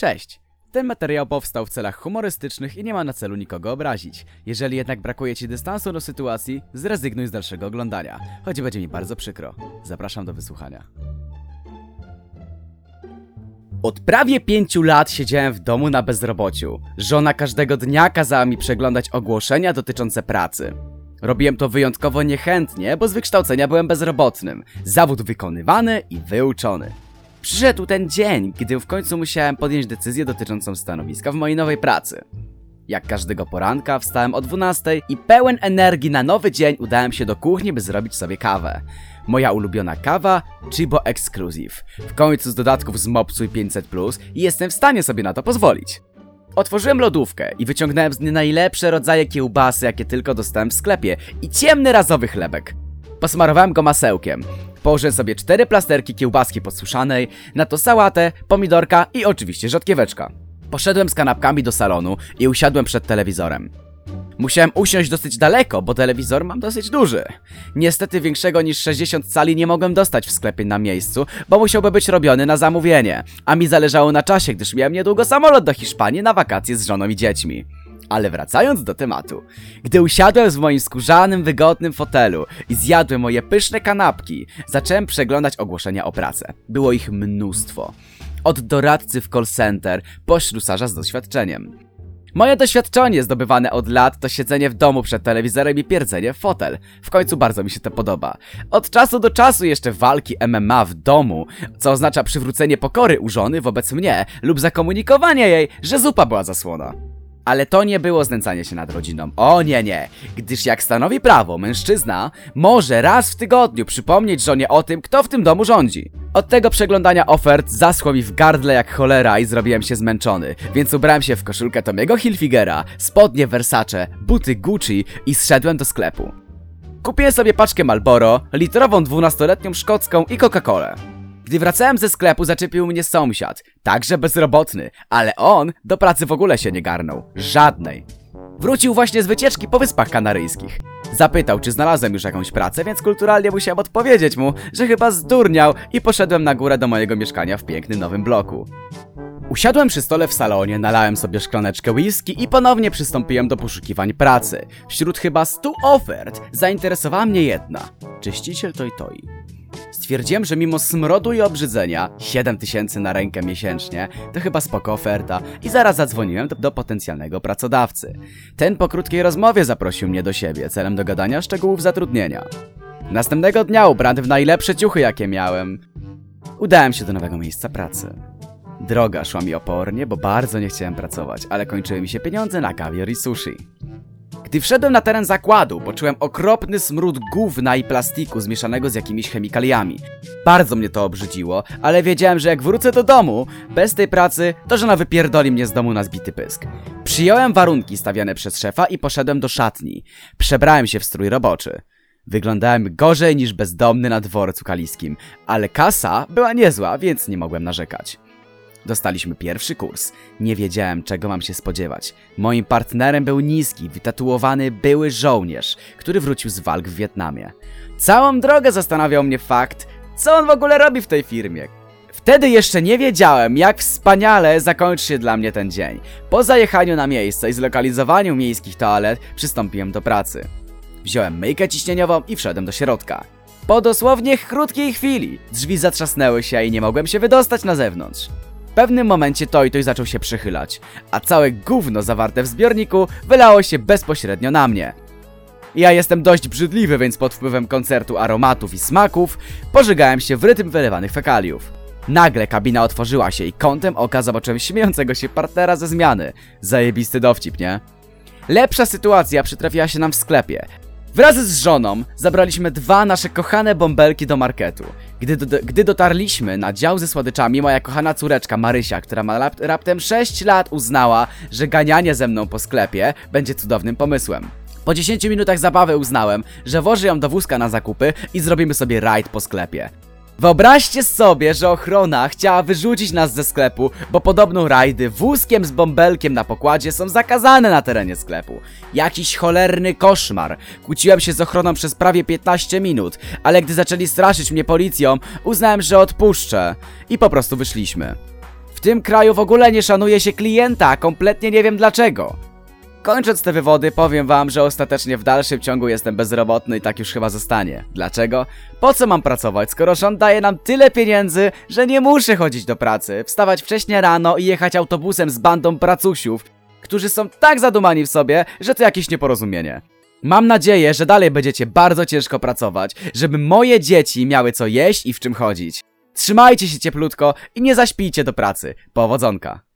Cześć! Ten materiał powstał w celach humorystycznych i nie ma na celu nikogo obrazić. Jeżeli jednak brakuje Ci dystansu do sytuacji, zrezygnuj z dalszego oglądania, choć będzie mi bardzo przykro. Zapraszam do wysłuchania. Od prawie pięciu lat siedziałem w domu na bezrobociu. Żona każdego dnia kazała mi przeglądać ogłoszenia dotyczące pracy. Robiłem to wyjątkowo niechętnie, bo z wykształcenia byłem bezrobotnym. Zawód wykonywany i wyuczony. Przyszedł ten dzień, gdy w końcu musiałem podjąć decyzję dotyczącą stanowiska w mojej nowej pracy. Jak każdego poranka wstałem o 12 i pełen energii na nowy dzień udałem się do kuchni, by zrobić sobie kawę. Moja ulubiona kawa Chibo Exclusive. W końcu z dodatków z Mopsuj 500 Plus i jestem w stanie sobie na to pozwolić. Otworzyłem lodówkę i wyciągnąłem z niej najlepsze rodzaje kiełbasy, jakie tylko dostałem w sklepie i ciemny razowy chlebek. Posmarowałem go masełkiem. Położyłem sobie cztery plasterki kiełbaski podsuszanej, na to sałatę, pomidorka i oczywiście rzodkieweczka. Poszedłem z kanapkami do salonu i usiadłem przed telewizorem. Musiałem usiąść dosyć daleko, bo telewizor mam dosyć duży. Niestety większego niż 60 cali nie mogłem dostać w sklepie na miejscu, bo musiałby być robiony na zamówienie, a mi zależało na czasie, gdyż miałem niedługo samolot do Hiszpanii na wakacje z żoną i dziećmi. Ale wracając do tematu. Gdy usiadłem w moim skórzanym, wygodnym fotelu i zjadłem moje pyszne kanapki, zacząłem przeglądać ogłoszenia o pracę. Było ich mnóstwo. Od doradcy w call center po ślusarza z doświadczeniem. Moje doświadczenie zdobywane od lat to siedzenie w domu przed telewizorem i pierdzenie w fotel. W końcu bardzo mi się to podoba. Od czasu do czasu jeszcze walki MMA w domu, co oznacza przywrócenie pokory u żony wobec mnie lub zakomunikowanie jej, że zupa była zasłona. Ale to nie było znęcanie się nad rodziną. O nie, nie. Gdyż jak stanowi prawo, mężczyzna może raz w tygodniu przypomnieć żonie o tym, kto w tym domu rządzi. Od tego przeglądania ofert zaschło mi w gardle jak cholera i zrobiłem się zmęczony, więc ubrałem się w koszulkę Tomiego Hilfigera, spodnie Versace, buty Gucci i zszedłem do sklepu. Kupiłem sobie paczkę Marlboro, litrową 12-letnią szkocką i Coca-Colę. Gdy wracałem ze sklepu, zaczepił mnie sąsiad, także bezrobotny, ale on do pracy w ogóle się nie garnął. Żadnej. Wrócił właśnie z wycieczki po Wyspach Kanaryjskich. Zapytał, czy znalazłem już jakąś pracę, więc kulturalnie musiałem odpowiedzieć mu, że chyba zdurniał i poszedłem na górę do mojego mieszkania w pięknym nowym bloku. Usiadłem przy stole w salonie, nalałem sobie szklaneczkę whisky i ponownie przystąpiłem do poszukiwań pracy. Wśród chyba 100 ofert zainteresowała mnie jedna. Czyściciel Toi Toi. Stwierdziłem, że mimo smrodu i obrzydzenia, 7000 na rękę miesięcznie, to chyba spoko oferta i zaraz zadzwoniłem do, do potencjalnego pracodawcy. Ten po krótkiej rozmowie zaprosił mnie do siebie celem dogadania szczegółów zatrudnienia. Następnego dnia ubrany w najlepsze ciuchy jakie miałem, udałem się do nowego miejsca pracy. Droga szła mi opornie, bo bardzo nie chciałem pracować, ale kończyły mi się pieniądze na kawior i sushi. Gdy wszedłem na teren zakładu, poczułem okropny smród gówna i plastiku zmieszanego z jakimiś chemikaliami. Bardzo mnie to obrzydziło, ale wiedziałem, że jak wrócę do domu, bez tej pracy, to żona wypierdoli mnie z domu na zbity pysk. Przyjąłem warunki stawiane przez szefa i poszedłem do szatni. Przebrałem się w strój roboczy. Wyglądałem gorzej niż bezdomny na dworcu kaliskim, ale kasa była niezła, więc nie mogłem narzekać. Dostaliśmy pierwszy kurs. Nie wiedziałem, czego mam się spodziewać. Moim partnerem był niski, wytatuowany były żołnierz, który wrócił z walk w Wietnamie. Całą drogę zastanawiał mnie fakt, co on w ogóle robi w tej firmie. Wtedy jeszcze nie wiedziałem, jak wspaniale zakończy się dla mnie ten dzień. Po zajechaniu na miejsce i zlokalizowaniu miejskich toalet przystąpiłem do pracy. Wziąłem myjkę ciśnieniową i wszedłem do środka. Po dosłownie krótkiej chwili drzwi zatrzasnęły się i nie mogłem się wydostać na zewnątrz. W pewnym momencie Toy Toy zaczął się przychylać, a całe gówno zawarte w zbiorniku wylało się bezpośrednio na mnie. Ja jestem dość brzydliwy, więc pod wpływem koncertu aromatów i smaków pożygałem się w rytm wylewanych fekaliów. Nagle kabina otworzyła się i kątem oka zobaczyłem śmiejącego się partnera ze zmiany. Zajebisty dowcip, nie? Lepsza sytuacja przytrafiła się nam w sklepie. Wraz z żoną zabraliśmy dwa nasze kochane bąbelki do marketu. Gdy, do, gdy dotarliśmy na dział ze słodyczami, moja kochana córeczka Marysia, która ma rap, raptem 6 lat, uznała, że ganianie ze mną po sklepie będzie cudownym pomysłem. Po 10 minutach zabawy uznałem, że wożę ją do wózka na zakupy i zrobimy sobie rajd po sklepie. Wyobraźcie sobie, że ochrona chciała wyrzucić nas ze sklepu, bo podobno rajdy wózkiem z bąbelkiem na pokładzie są zakazane na terenie sklepu. Jakiś cholerny koszmar. Kłóciłem się z ochroną przez prawie 15 minut, ale gdy zaczęli straszyć mnie policją, uznałem, że odpuszczę i po prostu wyszliśmy. W tym kraju w ogóle nie szanuje się klienta, kompletnie nie wiem dlaczego. Kończąc te wywody, powiem wam, że ostatecznie w dalszym ciągu jestem bezrobotny i tak już chyba zostanie. Dlaczego? Po co mam pracować, skoro rząd daje nam tyle pieniędzy, że nie muszę chodzić do pracy, wstawać wcześnie rano i jechać autobusem z bandą pracusiów, którzy są tak zadumani w sobie, że to jakieś nieporozumienie. Mam nadzieję, że dalej będziecie bardzo ciężko pracować, żeby moje dzieci miały co jeść i w czym chodzić. Trzymajcie się cieplutko i nie zaśpijcie do pracy. Powodzonka.